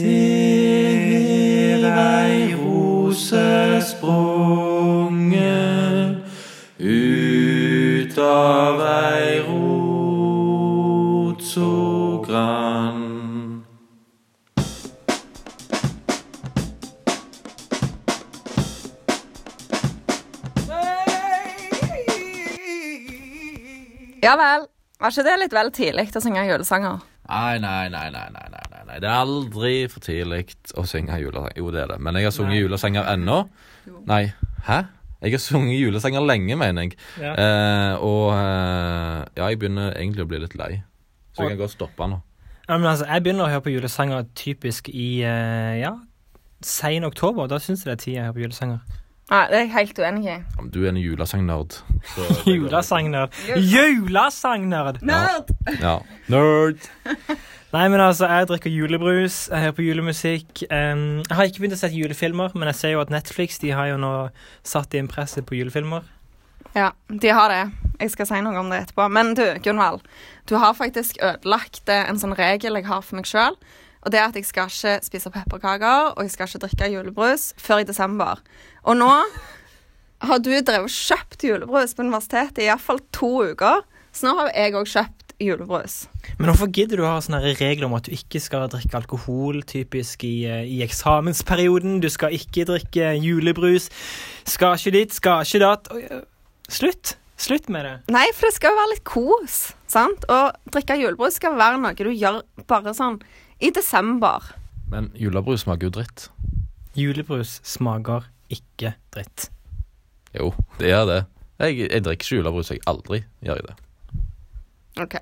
Er ei rose sprunget ut av ei rot så grann. Ja vel. Var ikke det litt vel tidlig å synge julesanger? Nei, nei, nei, nei, nei, nei, nei, nei. Det er aldri for tidlig å synge julesanger. Jo, det er det. Men jeg har sunget julesanger ennå. Nei, hæ? Jeg har sunget julesanger lenge, mener jeg. Ja. Eh, og eh, ja, jeg begynner egentlig å bli litt lei. Så jeg kan godt stoppe nå. Ja, men altså, jeg begynner å høre på julesanger typisk i eh, ja, sen oktober. Da syns jeg det er tid jeg hører på julesanger. Nei, det er jeg helt uenig i. Ja, men Du er en julesangnerd. så det går- Julesangnerd. Julesangnerd! Nerd! Ja. Nerd! Nei, men altså, jeg drikker julebrus, jeg hører på julemusikk. Em, jeg har ikke begynt å se julefilmer, men jeg ser jo at Netflix de har jo nå satt inn presset på julefilmer. Ja, de har det. Jeg skal si noe om det etterpå. Men du, Gunvald. Du har faktisk ødelagt eh, en sånn regel jeg har for meg sjøl. Og det er at jeg skal ikke spise pepperkaker og jeg skal ikke drikke julebrus før i desember. Og nå har du drevet kjøpt julebrus på universitetet i iallfall to uker. Så nå har jeg òg kjøpt julebrus. Men hvorfor gidder du å ha sånne regler om at du ikke skal drikke alkohol typisk i, eh, i eksamensperioden? Du skal ikke drikke julebrus. Skal ikke dit, skal ikke datt. Eh, Slutt! Slutt med det. Nei, for det skal jo være litt kos. sant? Å drikke julebrus skal være noe du gjør bare sånn i desember. Men julebrus smaker jo dritt. Julebrus smaker ikke dritt. Jo, det gjør det. Jeg, jeg drikker ikke julebrus. Jeg aldri gjør jeg det. Ok.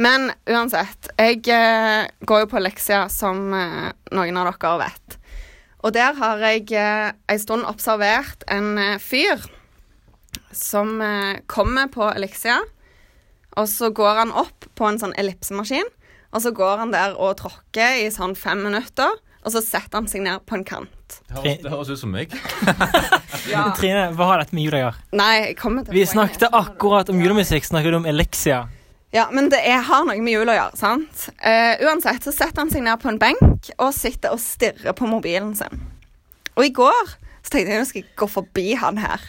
Men uansett, jeg eh, går jo på leksia, som eh, noen av dere vet. Og der har jeg eh, en stund observert en eh, fyr som eh, kommer på leksia, og så går han opp på en sånn ellipsemaskin, og så går han der og tråkker i sånn fem minutter, og så setter han seg ned på en kant. Det høres, ut som meg. Trine, hva har dette med jul å gjøre? Nei, jeg kommer til Vi snakket akkurat om julemusikk. Snakket du om Elixia? Ja, men det er, har noe med jul å gjøre, sant? Uh, uansett så setter han seg ned på en benk og sitter og stirrer på mobilen sin. Og i går så tenkte jeg nå skal jeg gå forbi han her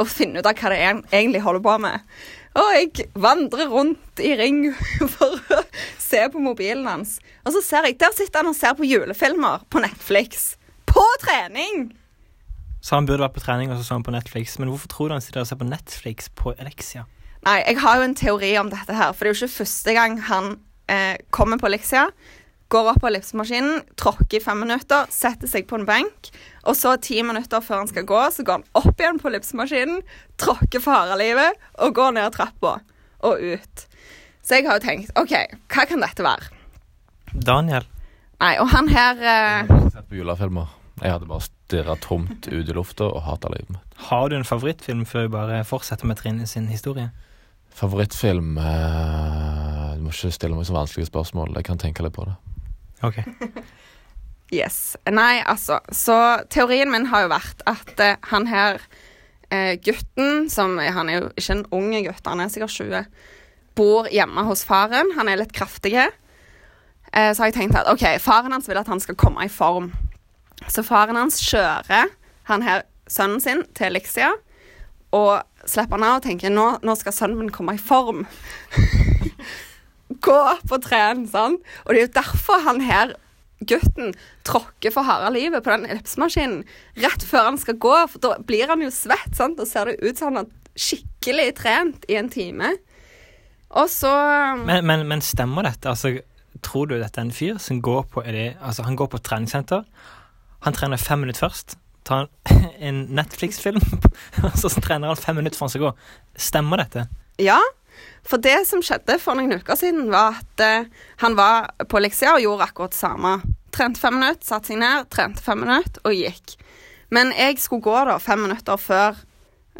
og finne ut av hva det er han egentlig holder på med. Og jeg vandrer rundt i ring for å se på mobilen hans. Og så ser jeg, der sitter han og ser på julefilmer på Netflix. På trening! Så han burde vært på trening, og så så han på Netflix. Men hvorfor tror du han sitter og ser på Netflix på Elixia? Nei, jeg har jo en teori om dette her, for det er jo ikke første gang han eh, kommer på leksia, går opp på lipsmaskinen, tråkker i fem minutter, setter seg på en benk, og så ti minutter før han skal gå, så går han opp igjen på lipsmaskinen, tråkker for harde og går ned trappa og ut. Så jeg har jo tenkt OK, hva kan dette være? Daniel. Nei, og han her eh, Jeg har ikke sett på julefilmer. Jeg hadde bare stirra tomt ut i lufta og hata livet mitt. Har du en favorittfilm før vi bare fortsetter med Trine sin historie? Favorittfilm eh, Du må ikke stille meg så vanskelige spørsmål. Jeg kan tenke litt på det. Ok. Yes. Nei, altså. Så teorien min har jo vært at eh, han her eh, gutten, som Han er jo ikke en ung gutt, han er sikkert 20, bor hjemme hos faren. Han er litt kraftig. Eh, så har jeg tenkt at OK, faren hans vil at han skal komme i form. Så faren hans kjører han her sønnen sin til Elixia og slipper han av og tenker nå, nå skal sønnen min komme i form. Gå og trene, sant? Og det er jo derfor han her gutten tråkker for harde livet på den ellipsemaskinen rett før han skal gå, for da blir han jo svett, sant? og ser det ut som han har skikkelig trent i en time. Og så Men, men, men stemmer dette? Altså, tror du dette er en fyr som går på det, Altså, han går på treningssenter. Han trener fem minutter først. Tar en Netflix-film, og så trener han fem minutter før han skal gå. Stemmer dette? Ja, for det som skjedde for noen uker siden, var at eh, han var på leksia og gjorde akkurat det samme. Trente fem minutter, satte seg ned, trente fem minutter og gikk. Men jeg skulle gå da fem minutter før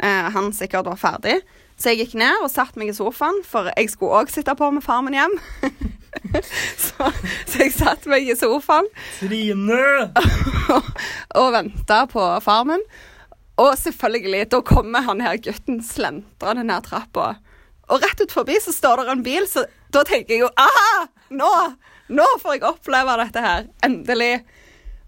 eh, han sikkert var ferdig. Så jeg gikk ned og satte meg i sofaen, for jeg skulle òg sitte på med far min hjem. så, så jeg satte meg i sofaen Trine! og venta på far min. Og selvfølgelig, da kommer han her gutten slentrende ned trappa. Og rett ut forbi så står det en bil, så da tenker jeg jo aha! Nå! Nå får jeg oppleve dette her. Endelig.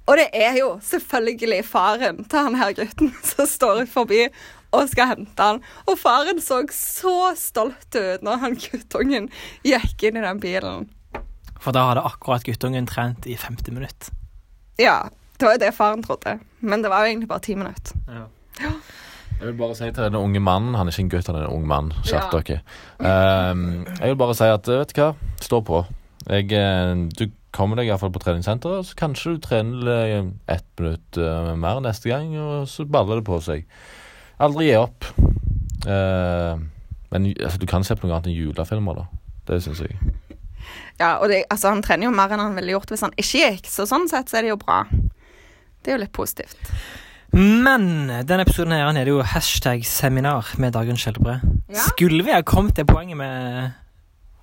Og det er jo selvfølgelig faren til han her gutten som står ut forbi og skal hente han. Og faren så så stolt ut når han guttungen gikk inn i den bilen. For da hadde akkurat guttungen trent i 50 minutter. Ja, det var jo det faren trodde. Men det var jo egentlig bare 10 minutter. Jeg vil bare si til denne unge mannen Han er ikke en gutt, han er en ung mann. Skjerp dere. Um, jeg vil bare si at vet du hva, stå på. Jeg, eh, du kommer deg iallfall på treningssenteret, så kanskje du trener ett minutt eh, mer neste gang, og så baller det på seg. Aldri gi opp. Uh, men altså, du kan se på noe annet enn julefilmer, da. Det syns jeg. Ja, og det, altså, han trener jo mer enn han ville gjort hvis han ikke gikk, så sånn sett så er det jo bra. Det er jo litt positivt. Men denne episoden her er det jo hashtag seminar med Dagrun Skjelbre. Ja. Skulle vi ha kommet til poenget med,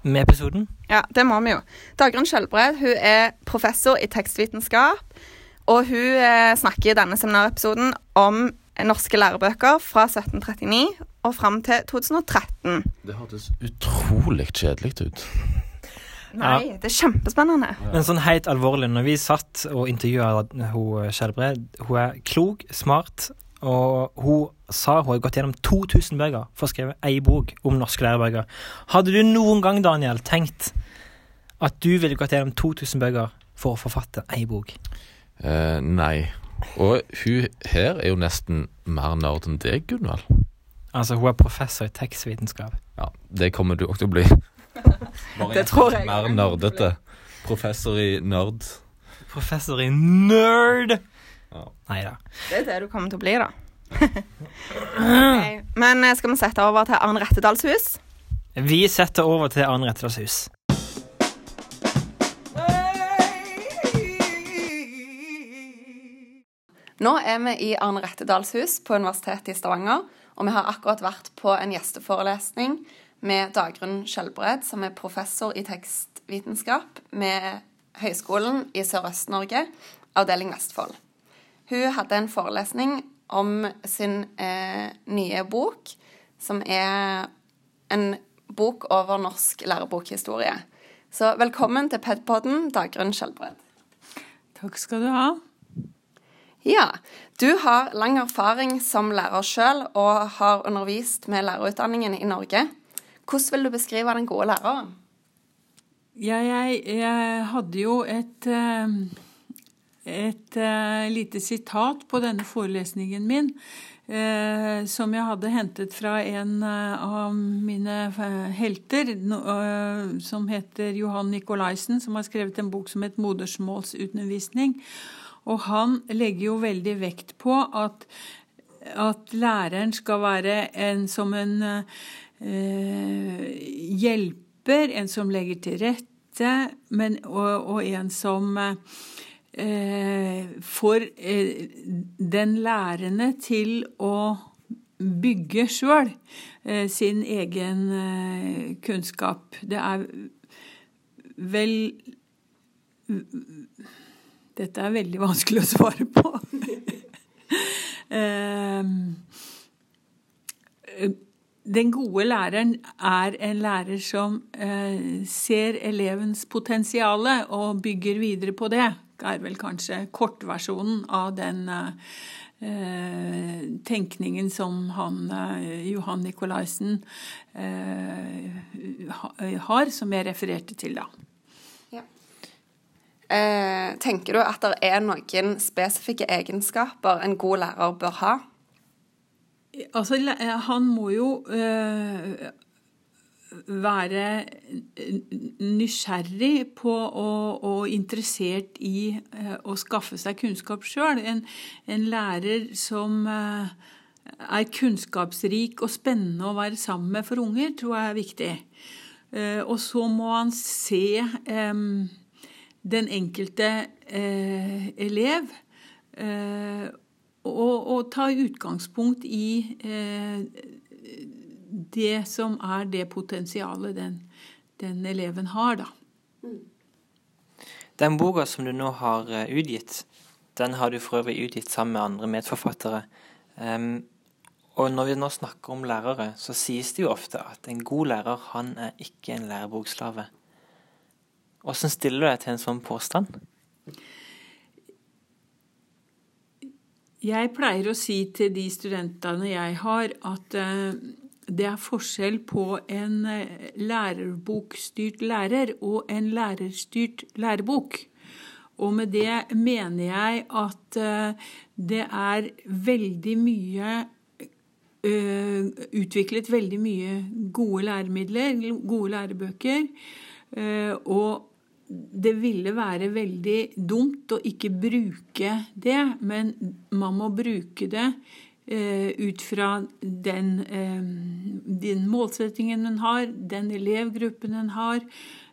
med episoden? Ja, det må vi jo. Dagrun Skjelbred hun er professor i tekstvitenskap. Og hun eh, snakker i denne seminarepisoden om norske lærebøker fra 1739 og fram til 2013. Det hørtes utrolig kjedelig ut. Nei, det er kjempespennende. Men sånn helt alvorlig, når vi satt og intervjua Skjelbre Hun er klok, smart, og hun sa hun har gått gjennom 2000 bøker for å skrive ei bok om norske lærebøker. Hadde du noen gang, Daniel, tenkt at du ville gått gjennom 2000 bøker for å forfatte ei bok? Uh, nei. Og hun her er jo nesten mer nerd enn deg, Gunvald. Altså, hun er professor i tekstvitenskap. Ja, det kommer du også til å bli. Bare Det tror jeg. Mer nerdete. Professor i nerd. Professor i nerd! Ja. Nei da. Det er det du kommer til å bli, da. okay. Men eh, skal vi sette over til Arne Rettedals hus? Vi setter over til Arne Rettedals hus. Nå er vi i Arne Rettedals hus på Universitetet i Stavanger. Og vi har akkurat vært på en gjesteforelesning med Dagrun Skjelbred, som er professor i tekstvitenskap med Høgskolen i Sørøst-Norge, avdeling Vestfold. Hun hadde en forelesning om sin eh, nye bok, som er en bok over norsk lærebokhistorie. Så velkommen til Pedpodden, Dagrun Skjelbred. Takk skal du ha. Ja, du har lang erfaring som lærer sjøl og har undervist med lærerutdanningen i Norge. Hvordan vil du beskrive den gode læreren? Ja, jeg, jeg hadde jo et, eh, et eh, lite sitat på denne forelesningen min, eh, som jeg hadde hentet fra en eh, av mine helter, no- eh, som heter Johan Nikolaisen, som har skrevet en bok som heter 'Modersmålsundervisning'. Og han legger jo veldig vekt på at, at læreren skal være en som en eh, hjelper, en som legger til rette, men, og, og en som eh, får eh, den lærende til å bygge sjøl eh, sin egen eh, kunnskap. Det er vel dette er veldig vanskelig å svare på. Den gode læreren er en lærer som eh, ser elevens potensial og bygger videre på det. Det er vel kanskje kortversjonen av den eh, tenkningen som han, eh, Johan Nikolaisen eh, har, som jeg refererte til da. Eh, tenker du at det er noen spesifikke egenskaper en god lærer bør ha? Altså, eh, han må jo øh, være nysgjerrig på og, og interessert i øh, å skaffe seg kunnskap sjøl. En, en lærer som øh, er kunnskapsrik og spennende å være sammen med for unger, tror jeg er viktig. Uh, og så må han se um, den enkelte uh, elev. Eh, og, og ta utgangspunkt i eh, det som er det potensialet den, den eleven har, da. Den boka som du nå har eh, utgitt, den har du for øvrig utgitt sammen med andre medforfattere. Um, og når vi nå snakker om lærere, så sies det jo ofte at en god lærer, han er ikke en lærebokslave. Hvordan stiller du deg til en sånn påstand? Jeg pleier å si til de studentene jeg har, at eh, det er forskjell på en lærebokstyrt lærerbokstyrt lærer og en lærerstyrt lærebok. Og med det mener jeg at eh, det er veldig mye Utviklet veldig mye gode læremidler, gode lærebøker. Og det ville være veldig dumt å ikke bruke det, men man må bruke det eh, ut fra den, eh, den, målsettingen en har, den elevgruppen en har,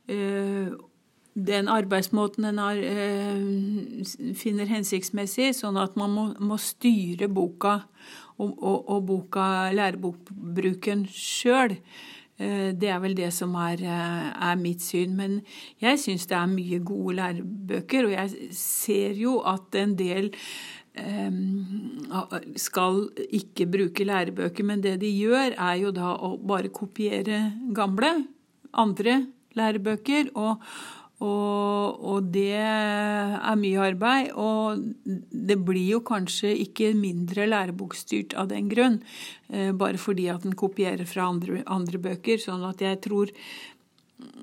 eh, den arbeidsmåten en har, eh, finner hensiktsmessig, sånn at man må, må styre boka og, og, og boka, lærebokbruken sjøl. Eh, det er vel det som er, eh, er mitt syn. Men jeg syns det er mye gode lærebøker, og jeg ser jo at en del eh, skal ikke bruke lærebøker, men det de gjør, er jo da å bare kopiere gamle, andre lærebøker. og og, og, det er mye arbeid. Og det blir jo kanskje ikke mindre lærebokstyrt av den grunn, eh, bare fordi at den kopierer fra andre, andre bøker. Sånn at jeg tror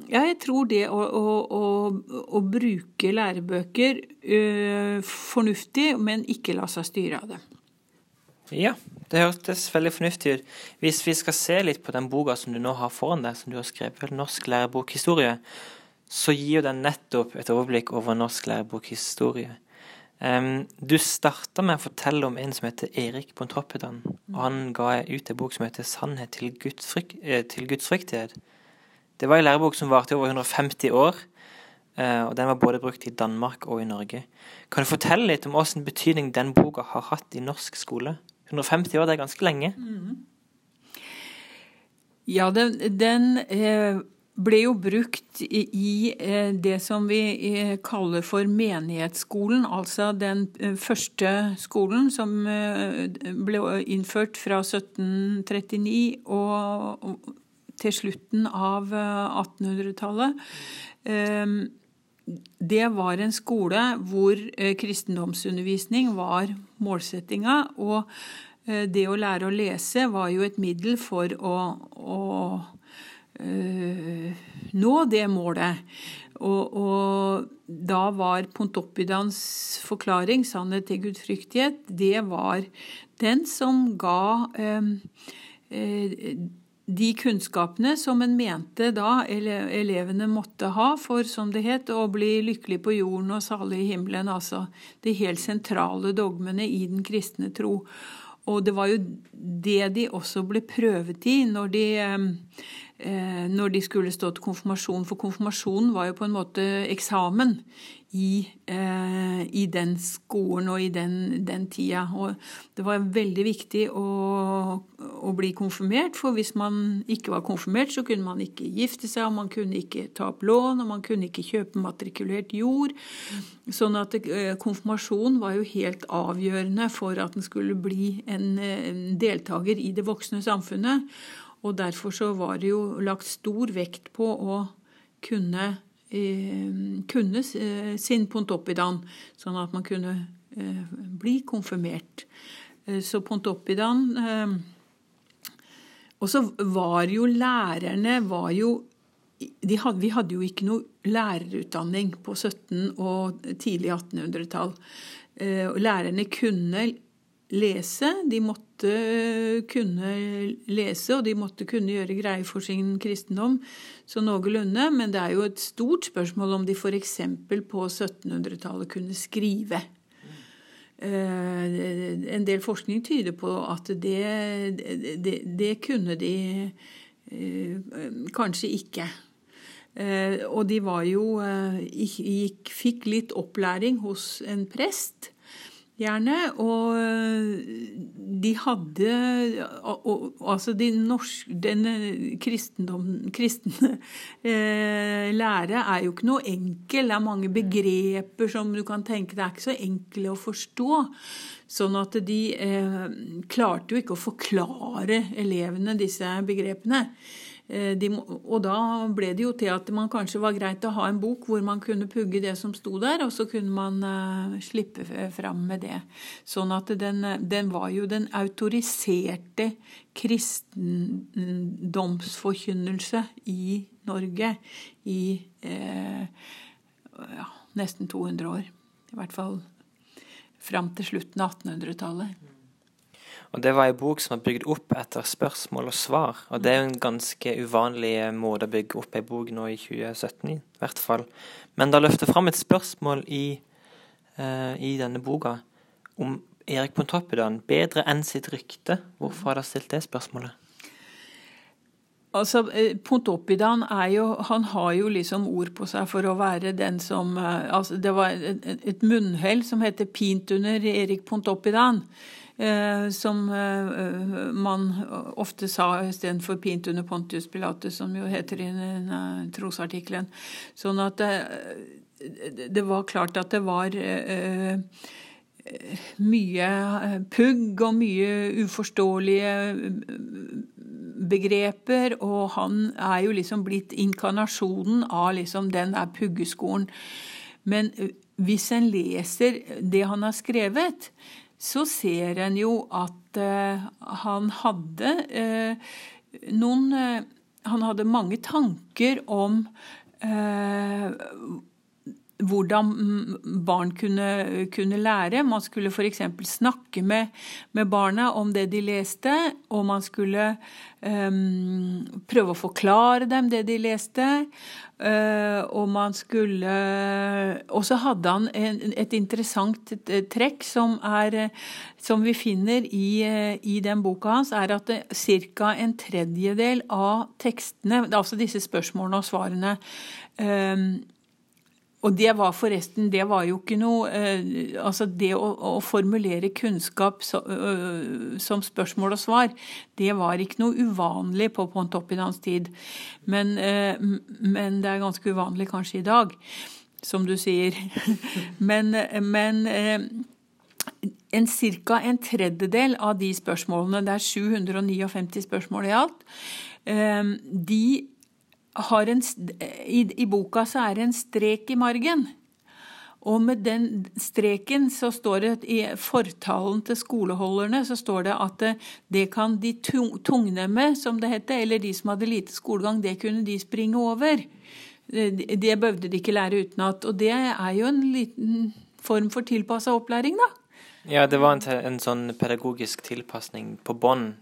ja, jeg tror det å, å, å, å bruke lærebøker ø, eh, fornuftig, men ikke la seg styre av det. Ja, det hørtes veldig fornuftig ut. Hvis vi skal se litt på den boka som du nå har foran deg, som du har skrevet, Norsk lærebokhistorie, så gir jo den nettopp et overblikk over norsk lærebokhistorie. Um, du starta med å fortelle om en som heter Erik Pontoppidan. Og han ga ut en bok som heter 'Sannhet til, gudsfrykt, eh, til gudsfryktighet'. Det var en lærebok som varte over 150 år, uh, og den var både brukt i Danmark og i Norge. Kan du fortelle litt om hvilken betydning den boka har hatt i norsk skole? 150 år, det er ganske lenge. Mm. Ja, den, den eh, ble jo brukt i eh, det som vi eh, kaller for menighetsskolen, altså den eh, første skolen som ble innført fra 1739 og til slutten av 1800-tallet. Det var en skole hvor kristendomsundervisning var målsettinga, og det å lære å lese var jo et middel for å, å nå det målet. Og, og, da var Pontoppidans forklaring, 'sannhet til gudfryktighet', det var den som ga øh, øh, de kunnskapene som en mente da elevene måtte ha for, som det het, å bli lykkelig på jorden og salig i himmelen. Altså de helt sentrale dogmene i den kristne tro. Og det var jo det de også ble prøvet i når de Eh, når de skulle stå til konfirmasjon. For konfirmasjonen var jo på en måte eksamen i, eh, i den skolen og i den, den, tida. Og det var veldig viktig å, å, bli konfirmert, for hvis man ikke var konfirmert, så kunne man ikke gifte seg, og man kunne ikke ta opp lån, og man kunne ikke kjøpe matrikulert jord. Sånn at eh, konfirmasjon var jo helt avgjørende for at en skulle bli en deltaker i det voksne samfunnet. Og derfor så var det jo lagt stor vekt på å kunne, eh, kunne eh, sin Pontoppidan, sånn at man kunne eh, bli konfirmert. Eh, så Pontoppidan eh, Og så var jo lærerne var jo hadde, Vi hadde jo ikke noe lærerutdanning på 1700- og tidlig 1800-tall. Eh, lærerne kunne lese. De måtte kunne lese, og de måtte kunne gjøre greie for sin kristendom så noenlunde. Men det er jo et stort spørsmål om de f.eks. på 1700-tallet kunne skrive. Eh, en del forskning tyder på at det, det, det kunne de eh, kanskje ikke. Eh, og de var jo gikk, Fikk litt opplæring hos en prest. Gjerne. Og de hadde Altså, de norske, den kristendom, kristne eh, lære er jo ikke noe enkel. Det er mange begreper som du kan tenke Det er ikke så enkle å forstå. Sånn at de eh, klarte jo ikke å forklare elevene disse begrepene. Eh, de, og da ble det jo til at man kanskje var greit å ha en bok hvor man kunne pugge det som sto der, og så kunne man uh, slippe fram med det. Sånn at den, den var jo den autoriserte kristendomsforkynnelse i Norge i eh, ja, nesten 200 år. I hvert fall fram til slutten av 1800-tallet. Og Det var ei bok som var bygd opp etter spørsmål og svar. Og det er jo en ganske uvanlig måte å bygge opp ei bok nå i 2017, i hvert fall. Men det løfter fram et spørsmål i, uh, i denne boka om Erik Pontoppidan bedre enn sitt rykte. Hvorfor har dere stilt det spørsmålet? Altså, eh, Pontoppidan er jo Han har jo liksom ord på seg for å være den som eh, altså Det var et munnhell som heter 'Pint under Erik Pontoppidan'. Eh, som eh, man ofte sa istedenfor 'pint under Pontius Pilatus', som jo heter i den trosartikkelen. Sånn at det, det, var klart at det var eh, mye pugg og mye uforståelige begreper, og han er jo liksom blitt inkarnasjonen av liksom den der puggeskolen. Men hvis en leser det han har skrevet, så ser en jo at uh, han hadde uh, noen uh, Han hadde mange tanker om hvordan barn kunne, kunne, lære. Man skulle f.eks. snakke med, med, barna om det de leste, og man skulle um, prøve å forklare dem det de leste. Uh, og man skulle Og så hadde han en, et interessant trekk som, er, som vi finner i, i, den boka hans, er at ca. en tredjedel av tekstene, altså disse spørsmålene og svarene, um, og det var forresten Det var jo ikke noe eh, Altså, det å, å formulere kunnskap så, øh, som spørsmål og svar, det var ikke noe uvanlig på Pontoppidans tid. Men, eh, men, det er ganske uvanlig kanskje i dag, som du sier. men, men eh, en ca. en tredjedel av de spørsmålene, det er 759 spørsmål i alt, de en, i, i, boka så er det en strek i margen. Og med den streken så står det i fortalen til skoleholderne så står det at det, kan de tungnemme, som det heter, eller de som hadde lite skolegang, det kunne de springe over. Det behøvde de ikke lære utenat. Og det er jo en liten form for tilpassa opplæring, da. Ja, det var en, en sånn pedagogisk tilpasning på bånn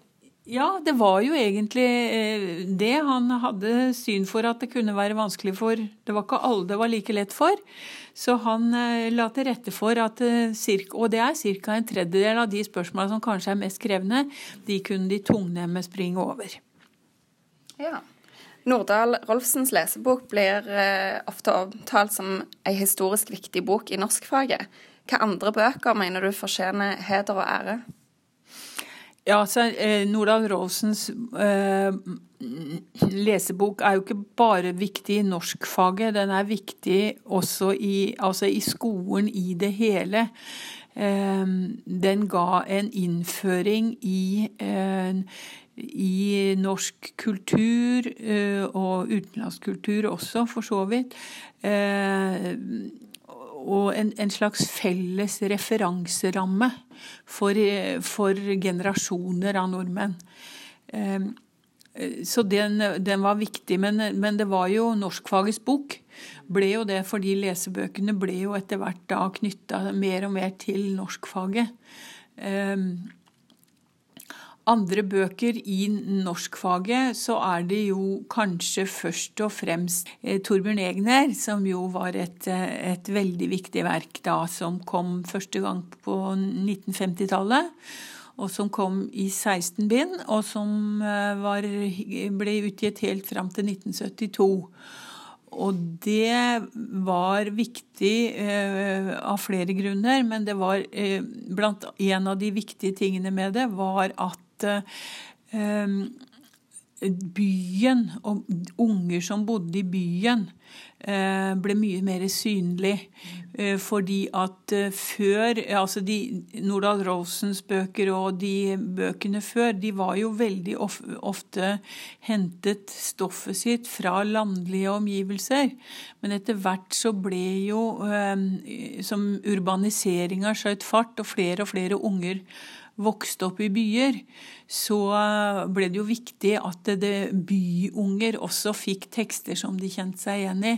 ja, det var jo egentlig eh, det. Han hadde syn for at det kunne være vanskelig for Det var ikke alle det var like lett for. Så han eh, la til rette for at cirka, Og det er ca. en tredjedel av de spørsmålene som kanskje er mest krevende, de kunne de tungnemme springe over. Ja. Nordahl Rolfsens lesebok blir ofte omtalt som ei historisk viktig bok i norskfaget. Hva andre bøker mener du fortjener heder og ære? Ja, så eh, Nordahl Rolfsens eh, lesebok er jo ikke bare viktig i norskfaget, den er viktig også i, altså i skolen i det hele. Eh, den ga en innføring i, eh, i norsk kultur, eh, og utenlandsk kultur også, for så vidt. Og en, en, slags felles referanseramme for, for generasjoner av nordmenn. Ehm, så den, den var viktig, men, men, det var jo norskfagets bok. Ble jo det fordi lesebøkene ble jo etter hvert da knytta mer og mer til norskfaget. Andre bøker i norskfaget, så er det jo kanskje først og fremst eh, Torbjørn Egner, som jo var et, eh, et veldig viktig verk da, som kom første gang på 1950-tallet. Og som kom i 16 bind, og som eh, var, ble utgitt helt fram til 1972. Og det var viktig eh, av flere grunner, men det var eh, blant en av de viktige tingene med det var at Eh, byen og unger som bodde i byen, eh, ble mye mer synlig. Eh, fordi at eh, før Altså de Nordahl Rosens bøker og de bøkene før, de var jo veldig of, ofte hentet stoffet sitt fra landlige omgivelser. Men etter hvert så ble jo som urbaniseringa skjøt fart, og flere og flere unger vokste opp i byer, så ble det jo viktig at byunger også fikk tekster som de kjente seg igjen i.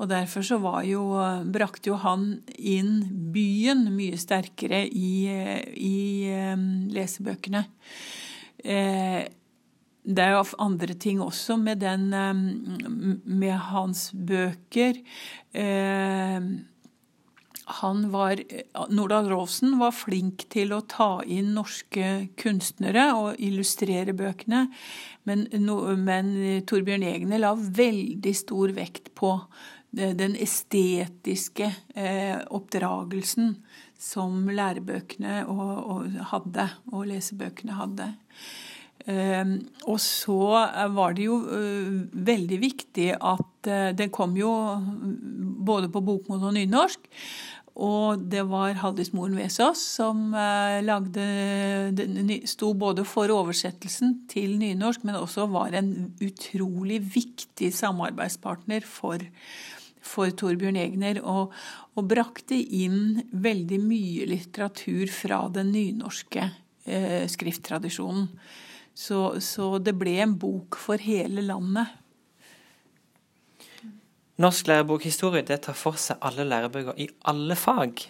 Og derfor så jo, brakte jo han inn byen mye sterkere i, i lesebøkene. Eh, det er jo andre ting også med, den, med hans bøker. Eh, han var Nordahl Rolfsen var flink til å ta inn norske kunstnere og illustrere bøkene. Men, men Torbjørn Egner la veldig stor vekt på den estetiske eh, oppdragelsen som lærebøkene og, og hadde, og lesebøkene hadde. Eh, og så var det jo eh, veldig viktig at uh, Det kom jo både på bokmål og nynorsk. Og det var Haldis Moren Vesaas som eh, lagde, sto både for oversettelsen til nynorsk, men også var en utrolig viktig samarbeidspartner for, for Torbjørn Egner. Og, og, brakte inn veldig mye litteratur fra den nynorske eh, skrifttradisjonen. Så, så det ble en bok for hele landet. Norsk lærebokhistorie det tar for seg alle lærebøker i alle fag.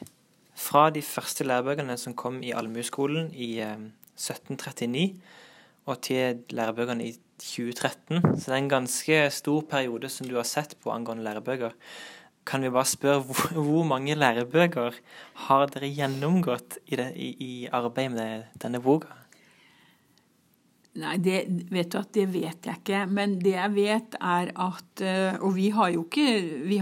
Fra de første lærebøkene som kom i allmueskolen i 1739, eh, og til lærebøkene i 2013. Så det er en ganske stor periode som du har sett på angående lærebøker. Kan vi bare spørre hvor, mange lærebøker har dere gjennomgått i, det, i, i arbeidet med denne boka? Nei, det vet du at det vet jeg ikke. Men det jeg vet, er at eh, Og vi har jo ikke,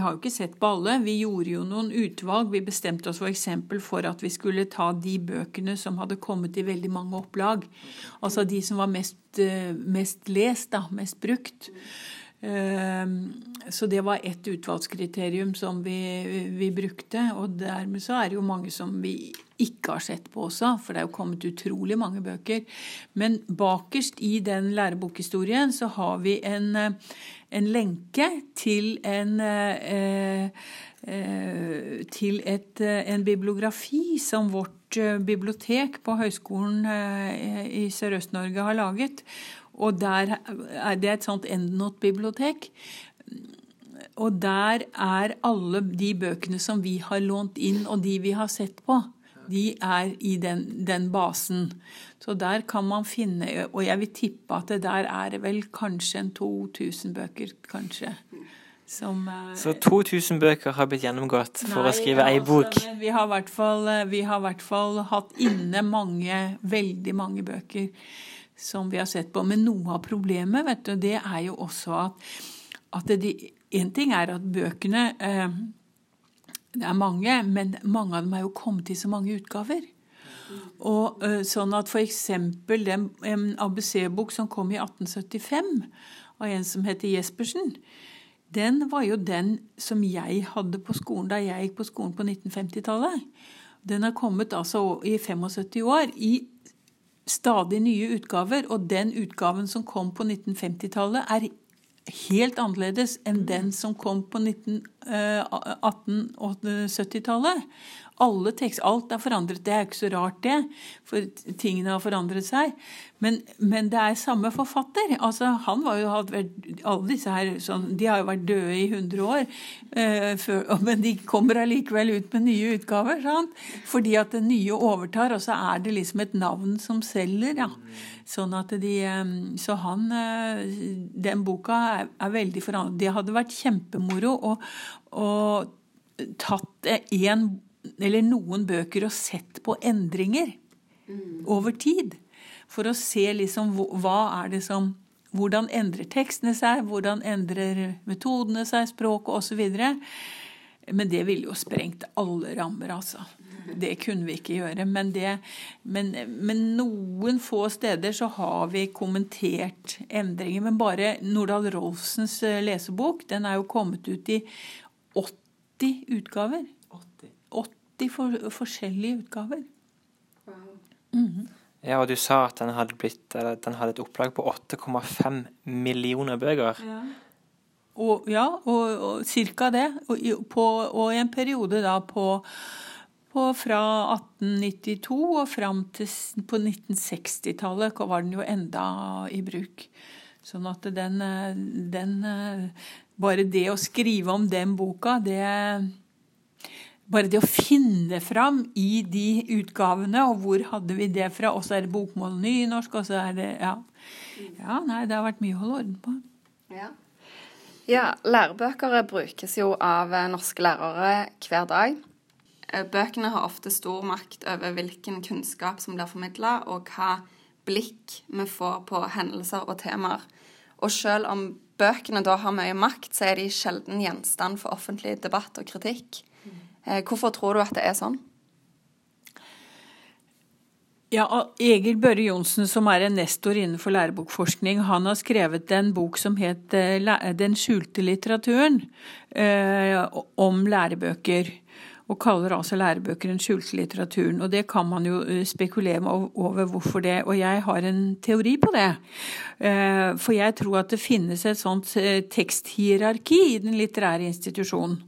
har jo ikke sett på alle. Vi gjorde jo noen utvalg. Vi bestemte oss f.eks. For, for at vi skulle ta de bøkene som hadde kommet i veldig mange opplag. Altså de som var mest, eh, mest lest, da. Mest brukt. Ehm, så det var ett utvalgskriterium som vi, vi, brukte. Og dermed så er det jo mange som vi ikke har sett på også, for det er jo kommet utrolig mange bøker. Men bakerst i den lærebokhistorien så har vi en, en lenke til en eh, eh, til et, en bibliografi som vårt eh, bibliotek på Høgskolen i Sørøst-Norge har laget. Og der er det et sånt Endnot-bibliotek. Og der er alle de bøkene som vi har lånt inn, og de vi har sett på, de er i den, den basen. Så der kan man finne Og jeg vil tippe at det der er vel kanskje en 2000 bøker, kanskje. Som, så 2000 bøker har blitt gjennomgått for nei, å skrive ei altså, bok? Vi har i hvert fall hatt inne mange, veldig mange bøker som vi har sett på. Men noe av problemet vet du, det er jo også at, at det, En ting er at bøkene eh, Det er mange, men mange av dem er jo kommet i så mange utgaver. Og eh, sånn at f.eks. den ABC-bok som kom i 1875 av en som heter Jespersen, den var jo den som jeg hadde på skolen da jeg gikk på skolen på 1950-tallet. Den har kommet altså i 75 år i stadig nye utgaver, og den utgaven som kom på 1950-tallet, er helt annerledes enn den som kom på 1870-tallet. Eh, Alt er forandret. Det er ikke så rart, det, for tingene har forandret seg. Men, men det er samme forfatter. Altså, han var jo, alle disse her sånn, De har jo vært døde i 100 år, eh, før, men de kommer allikevel ut med nye utgaver. Sant? Fordi at det nye overtar, og så er det liksom et navn som selger. Ja. Sånn at de, så han eh, Den boka er, er veldig forandret. Det hadde vært kjempemoro å, å tatt én eller noen bøker og sett på endringer mm. over tid. For å se liksom hva er det som Hvordan endrer tekstene seg? Hvordan endrer metodene seg? Språket osv. Men det ville jo sprengt alle rammer, altså. Det kunne vi ikke gjøre. Men, det, men, men, noen få steder så har vi kommentert endringer. Men bare Nordahl Rolfsens eh, lesebok, den er jo kommet ut i 80 utgaver. 80, 80 for, forskjellige utgaver. Mm -hmm. Ja, og du sa at den hadde, blitt, den hadde et opplag på 8,5 millioner bøker. Ja. Og, ja, og, og cirka det. Og, på, og, i en periode da på fra 1892 og fram til på 1960-tallet var den jo enda i bruk. Sånn at den, den Bare det å skrive om den boka, det bare det å finne fram i de utgavene, og hvor hadde vi det fra? Og så er det bokmål nynorsk, og så er det Ja. ja nei, det har vært mye å holde orden på. Ja. Ja, lærebøker brukes jo av eh, norske lærere hver dag. Eh, bøkene har ofte stor makt over hvilken kunnskap som blir formidla, og hva blikk vi får på hendelser og temaer. Og selv om bøkene da har mye makt, så er de sjelden gjenstand for offentlig debatt og kritikk. Eh, hvorfor tror du at det er sånn? Ja, Egil Børre Johnsen, som er en nestor innenfor lærebokforskning, han har skrevet en bok som het eh, 'Den skjulte litteraturen', eh, om lærebøker. Og kaller altså lærebøker den skjulte litteraturen. Og det kan man jo eh, spekulere over hvorfor det. Og jeg har en teori på det. For jeg tror at det finnes et sånt teksthierarki i den litterære institusjonen.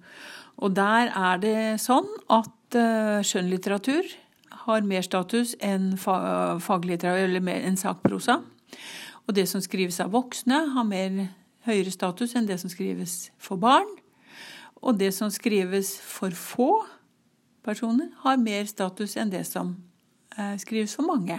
Og der er det sånn at skjønnlitteratur har mer status enn faglitteratur eller mer enn sakprosa. Og det som skrives av voksne, har mer høyere status enn det som skrives for barn. Og det som skrives for få personer, har mer status enn det som eh, skrives for mange.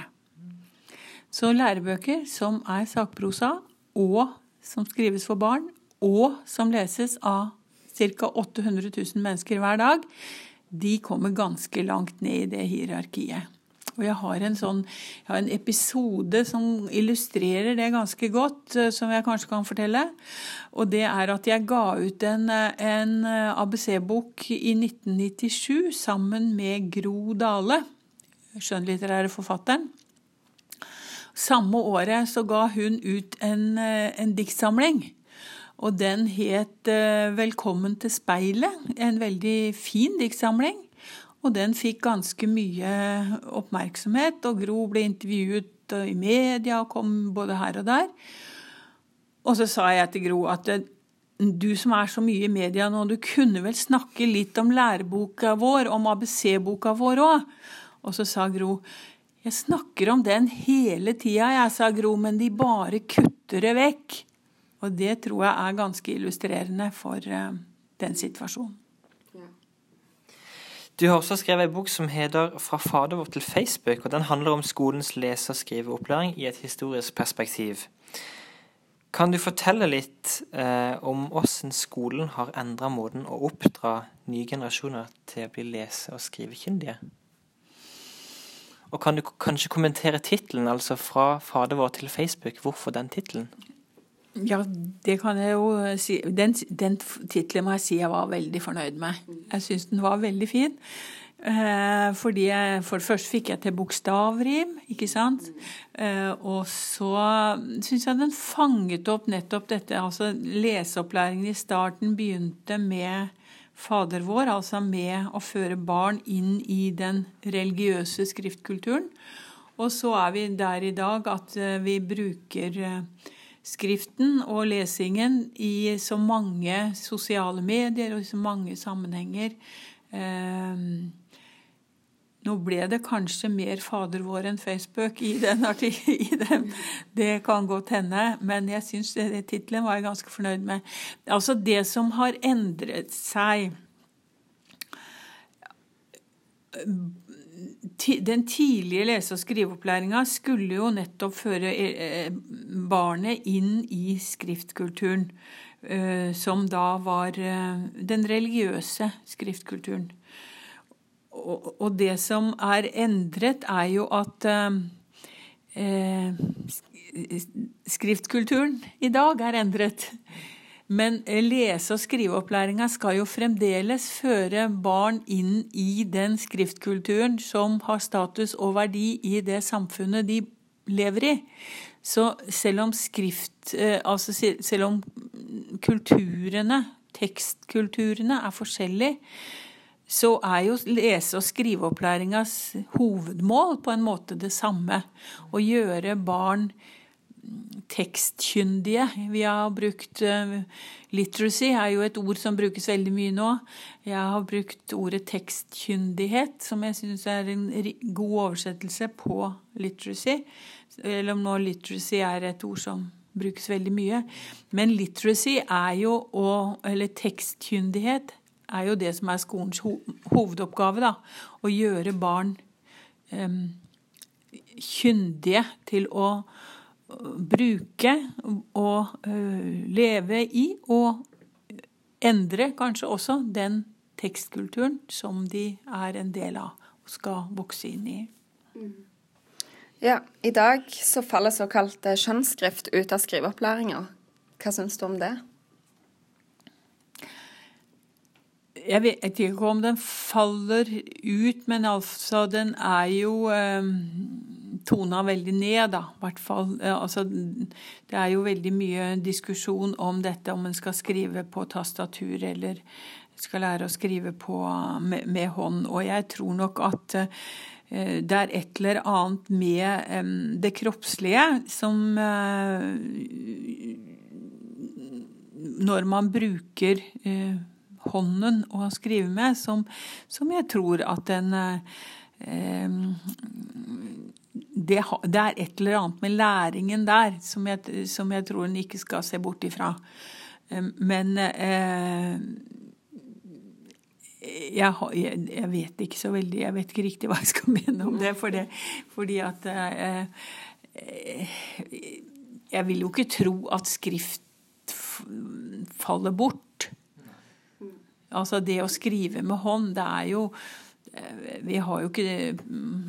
Så lærebøker som er sakprosa, og som skrives for barn, og som leses av ca. 800 000 mennesker hver dag, de kommer ganske langt ned i det hierarkiet. Og jeg har en sånn jeg har en episode som illustrerer det ganske godt, eh, som jeg kanskje kan fortelle. Og det er at jeg ga ut en, en ABC-bok i 1997 sammen med Gro Dale, skjønnlitterære forfatteren. Samme året så ga hun ut en, en diktsamling og den het eh, 'Velkommen til speilet'. En veldig fin diktsamling. Og den fikk ganske mye oppmerksomhet, og Gro ble intervjuet i media og kom både her og der. Og så sa jeg til Gro at eh, du som er så mye i media nå, du kunne vel snakke litt om læreboka vår, om ABC-boka vår òg? Og så sa Gro jeg snakker om den hele tida, jeg, sa Gro, men de bare kutter det vekk. Og det tror jeg er ganske illustrerende for uh, den situasjonen. Du har også skrevet en bok som heter 'Fra fader vår til Facebook'. og Den handler om skolens lese- og skriveopplæring i et historisk perspektiv. Kan du fortelle litt eh, om hvordan skolen har endra måten å oppdra nye generasjoner til å bli lese- og skrivekyndige? Og kan du kanskje kommentere tittelen, altså 'Fra fader vår til Facebook'? Hvorfor den tittelen? Ja, det kan jeg jo si. Den, den tittelen må jeg si jeg var veldig fornøyd med. Jeg syns den var veldig fin. Eh, fordi jeg, For det første fikk jeg til bokstavrim, ikke sant. Eh, og så syns jeg den fanget opp nettopp dette. altså Leseopplæringen i starten begynte med Fader vår, altså med å føre barn inn i den religiøse skriftkulturen. Og så er vi der i dag at eh, vi bruker eh, skriften og lesingen i så mange sosiale medier og i så mange sammenhenger. Eh, nå ble det kanskje mer Fader vår enn Facebook i den artikkelen. Det kan godt hende, men jeg syns tittelen var jeg ganske fornøyd med. Altså det som har endret seg den tidlige lese- og skriveopplæringa skulle jo nettopp føre eh, barnet inn i skriftkulturen, eh, som da var eh, den religiøse skriftkulturen. Og det som er endret, er jo at skriftkulturen i dag er endret. Men eh, lese- og skriveopplæringa skal jo fremdeles føre barn inn i den skriftkulturen som har status og verdi i det samfunnet de lever i. Så selv om skrift eh, Altså selv om kulturene, tekstkulturene, er forskjellige, så er jo lese- og skriveopplæringas hovedmål på en måte det samme. Å gjøre barn tekstkyndige. Vi har brukt uh, Literacy er jo et ord som brukes veldig mye nå. Jeg har brukt ordet tekstkyndighet, som jeg syns er en god oversettelse på literacy. Eller om nå literacy er et ord som brukes veldig mye. Men literacy er jo å Eller tekstkyndighet er jo det som er skolens ho hovedoppgave. da, Å gjøre barn um, kyndige til å bruke og uh, leve i og endre kanskje også den tekstkulturen som de er en del av og skal vokse inn i. Ja, I dag så faller såkalt skjønnsskrift ut av skriveopplæringa. Hva syns du om det? Jeg vet ikke om den faller ut, men altså den er jo eh, tona veldig ned, da. hvert fall. Altså, det er jo veldig mye diskusjon om dette, om en skal skrive på tastatur eller skal lære å skrive på, med, med hånd. Og jeg tror nok at eh, det er et eller annet med eh, det kroppslige som eh, Når man bruker eh, hånden å skrive med, som, som jeg tror at en eh, det, det, er et eller annet med læringen der som jeg, som jeg tror en ikke skal se bort ifra. Men eh, jeg, jeg, vet ikke så veldig Jeg vet ikke riktig hva jeg skal mene om det. For det fordi at eh, Jeg vil jo ikke tro at skrift faller bort. Altså det å skrive med hånd, det er jo eh, vi har jo ikke,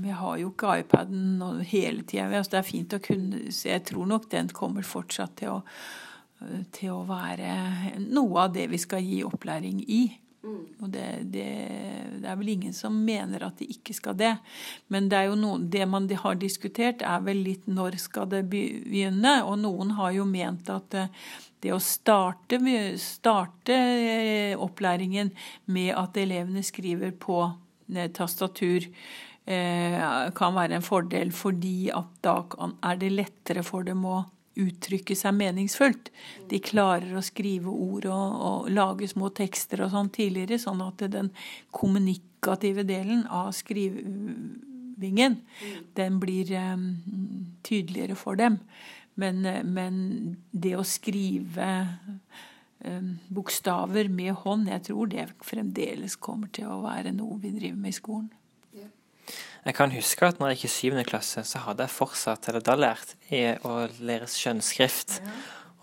vi har jo ikke iPaden hele tida. Altså det er fint å kunne se. jeg tror nok den kommer fortsatt til å, til å være noe av det vi skal gi opplæring i. Og det, det, det, er vel ingen som mener at de ikke skal det. Men det, jo noen, det man har diskutert, er vel litt når skal det begynne. Og noen har jo ment at det å starte, starte opplæringen med at elevene skriver på tastatur, kan være en fordel, fordi at da er det lettere for dem å uttrykke seg meningsfullt. De klarer å skrive ord og, og lage små tekster og sånn tidligere, sånn at den kommunikative delen av skrivingen, den blir um, tydeligere for dem. Men, men, det å skrive bokstaver med hånd, jeg tror det fremdeles kommer til å være noe vi driver med i skolen. Jeg kan huske at når jeg gikk i syvende klasse, så hadde jeg fortsatt, eller da lært å lære skjønnskrift.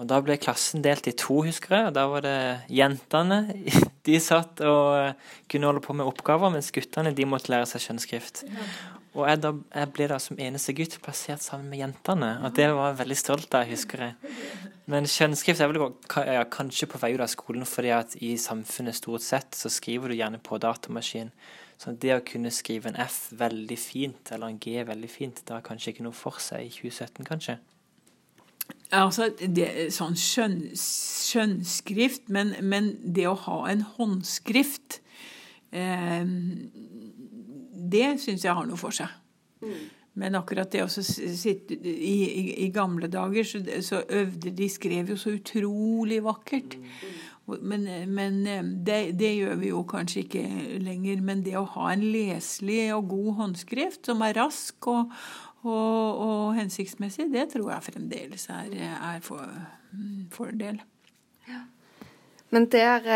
Og da ble klassen delt i to, husker jeg. og Da var det jentene. De satt og kunne holde på med oppgaver, mens guttene de måtte lære seg skjønnskrift. Og jeg, da, jeg ble da som eneste gutt plassert sammen med jentene. Og det var jeg veldig stolt av, husker jeg. Men kjønnsskrift er vel ja, kanskje på vei ut av skolen, fordi at i samfunnet stort sett så skriver du gjerne på datamaskin. Så det å kunne skrive en F veldig fint, eller en G veldig fint, det har kanskje ikke noe for seg i 2017, kanskje? Altså, det, sånn skjønn, skjønnskrift, men, men, det å ha en håndskrift eh, Det syns jeg har noe for seg. Mm. Men akkurat det å sitte i, i, i, gamle dager, så, så, øvde de skrev jo så utrolig vakkert. Mm. Men, men eh, det, det, gjør vi jo kanskje ikke lenger. Men det å ha en leselig og god håndskrift som er rask og, og, og hensiktsmessig, det tror jeg fremdeles er, er for, fordel. Ja. Men der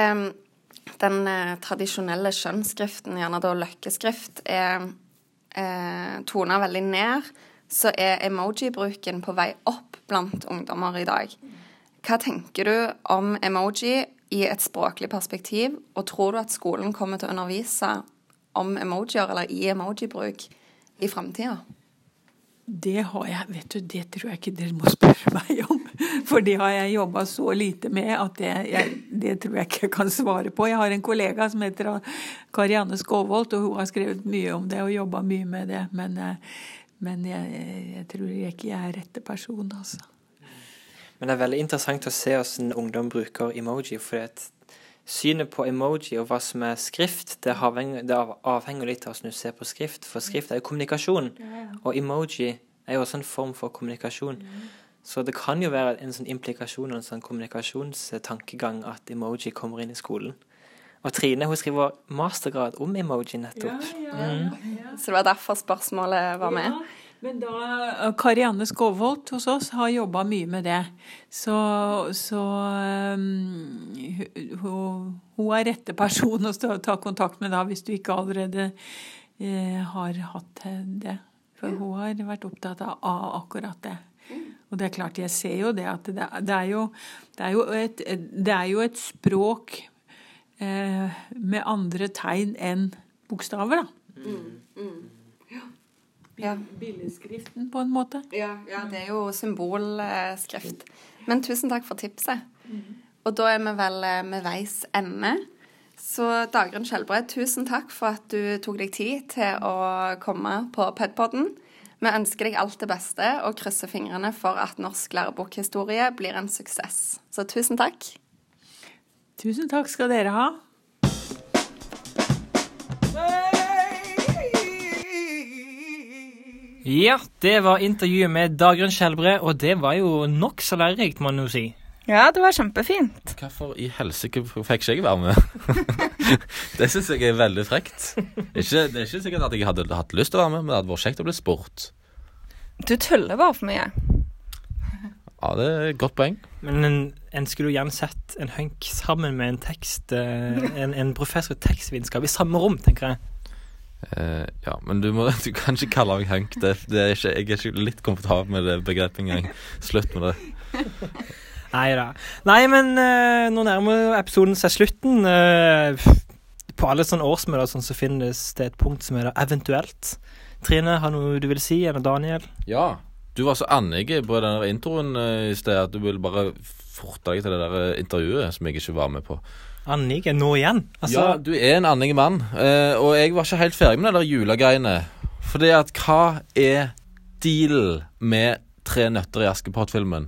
den eh, tradisjonelle skjønnskriften, gjerne da løkkeskrift, er eh, tona veldig ned, så er emoji-bruken på vei opp blant ungdommer i dag. Hva tenker du om emoji i et språklig perspektiv, og tror du at skolen kommer til å undervise om emojier eller i emoji-bruk i framtida? Det har jeg Vet du, det tror jeg ikke dere må spørre meg om. For det har jeg jobba så lite med at det, jeg, det tror jeg ikke jeg kan svare på. Jeg har en kollega som heter Karianne Skåvold, og hun har skrevet mye om det og jobba mye med det. Men, eh, men jeg, jeg tror ikke jeg er rette person, altså. Men det er veldig interessant å se hvordan ungdom bruker emoji. For synet på emoji og hva som er skrift, det avhenger, det avhenger litt av hvordan du ser på skrift. For skrift er jo kommunikasjon, og emoji er jo også en form for kommunikasjon. Så det kan jo være en sånn implikasjon og en sånn kommunikasjonstankegang at emoji kommer inn i skolen. Og Trine hun skriver mastergrad om emoji nettopp. Så det var derfor spørsmålet var med. Men da Karianne Skovholt hos oss har jobba mye med det. Så, så um, hun, hun er rette person å ta kontakt med da, hvis du ikke allerede uh, har hatt det. For hun har vært opptatt av akkurat det. Og det er klart, jeg ser jo det at det, det, er, jo, det, er, jo, et, det er jo et språk uh, med andre tegn enn bokstaver, da. Mm, mm. Ja. Billedskriften, på en måte. Ja, ja, det er jo symbolskrift. Men tusen takk for tipset. Og da er vi vel med veis ende. Så Dagrun Skjelbred, tusen takk for at du tok deg tid til å komme på Pedpodden. Vi ønsker deg alt det beste og krysser fingrene for at norsk lærebokhistorie blir en suksess. Så tusen takk. Tusen takk skal dere ha. Ja, det var intervjuet med Dagrun Skjelbre, og det var jo nokså lærerikt, må man jo si. Ja, det var kjempefint. Hvorfor i helsike fikk ikke jeg være med? det syns jeg er veldig frekt. Ikke, det er ikke sikkert at jeg hadde hatt lyst til å være med, men det hadde vært kjekt å bli spurt. Du tuller bare for mye. Ja, det er et godt poeng. Men en, en skulle jo gjerne sett en hunk sammen med en tekst eh, en, en professor i tekstvitenskap i samme rom, tenker jeg. Eh, ja, men du, må, du kan ikke kalle meg Hank. Det, det er ikke, jeg er ikke litt komfortabel med det begrepet engang. Slutt med det. Nei da. Nei, men uh, nå nærmer episoden seg slutten. Uh, på alle sånne årsmøter sånn, så finnes det et punkt som er da eventuelt. Trine, har noe du vil si? Eller Daniel? Ja. Du var så annig på den introen eh, i sted at du ville bare forte deg til det der eh, intervjuet som jeg ikke var med på. Annik er nå igjen? Altså, Ja, du er en annig mann, eh, og jeg var ikke helt ferdig med de der julegreiene. Fordi at hva er dealen med Tre nøtter i Askepott-filmen?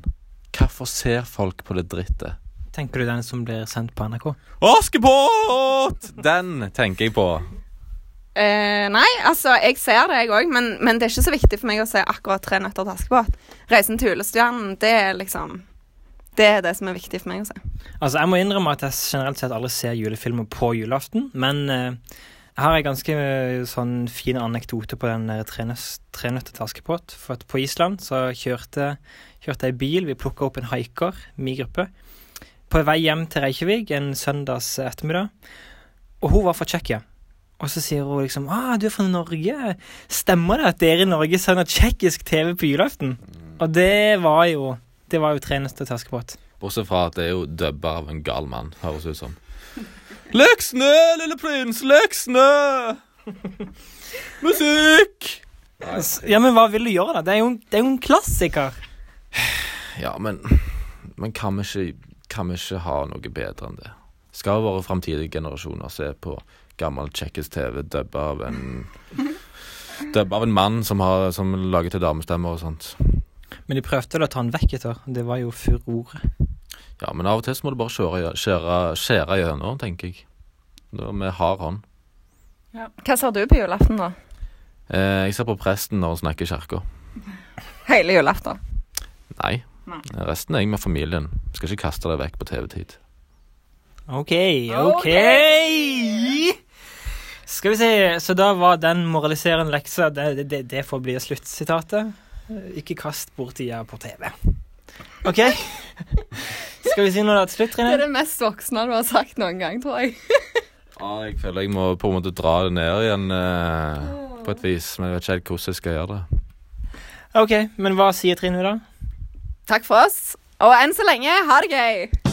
Hvorfor ser folk på det drittet? Tenker du den som blir sendt på NRK? Askepott! Den tenker jeg på. Eh, nei, altså, jeg ser det, jeg òg, men, men det er ikke så viktig for meg å se akkurat Tre nøtter til Askepott. Reisen til julestjernen, det er liksom Det er det som er viktig for meg å se. Altså, Jeg må innrømme at jeg generelt sett aldri ser julefilmer på julaften, men uh, jeg har en ganske uh, sånn fin anekdote på den Tre nøtter til Askepott. For at på Island så kjørte, kjørte jeg bil, vi plukka opp en haiker, min gruppe, på vei hjem til Reykjavik en søndags ettermiddag, og hun var fra Tsjekkia. Og så sier hun liksom ah, 'Du er fra Norge. Stemmer det at dere i Norge sender tsjekkisk TV på julaften?' Og det var jo Det var jo treneste til Askepott. Bortsett fra at det er jo dubba av en gal mann, høres ut som. Lek snø, lille prins, lek snø! Musikk! Ja, men hva vil du gjøre, da? Det er jo, det er jo en klassiker. Ja, men Men kan vi ikke, kan vi ikke ha noe bedre enn det? Skal våre framtidige generasjoner se på gammel tsjekkisk TV dubba av en Dubba av en mann som, har, som lager til damestemmer og sånt. Men de prøvde vel å ta den vekk etter. Det var jo furore. Ja, men av og til så må du bare skjære, skjære, skjære gjennom, tenker jeg. Da Med hard hånd. Hva ser du på julaften, da? Eh, jeg ser på presten når han snakker i kirka. Hele julaften. Nei. Nei. Resten er jeg med familien. Skal ikke kaste det vekk på TV-tid. OK, OK! Skal vi se, så da var den moraliserende leksa Det, det, det får bli sluttsitatet. Ikke kast bort tida på TV. OK? Skal vi si noe da til slutt, Trine? Det er det mest voksne du har sagt noen gang, tror jeg. Ja, jeg føler jeg må på en måte dra det ned igjen eh, på et vis. Men jeg vet ikke helt hvordan jeg skal gjøre det. OK, men hva sier Trine da? Takk for oss. Og enn så lenge, ha det gøy!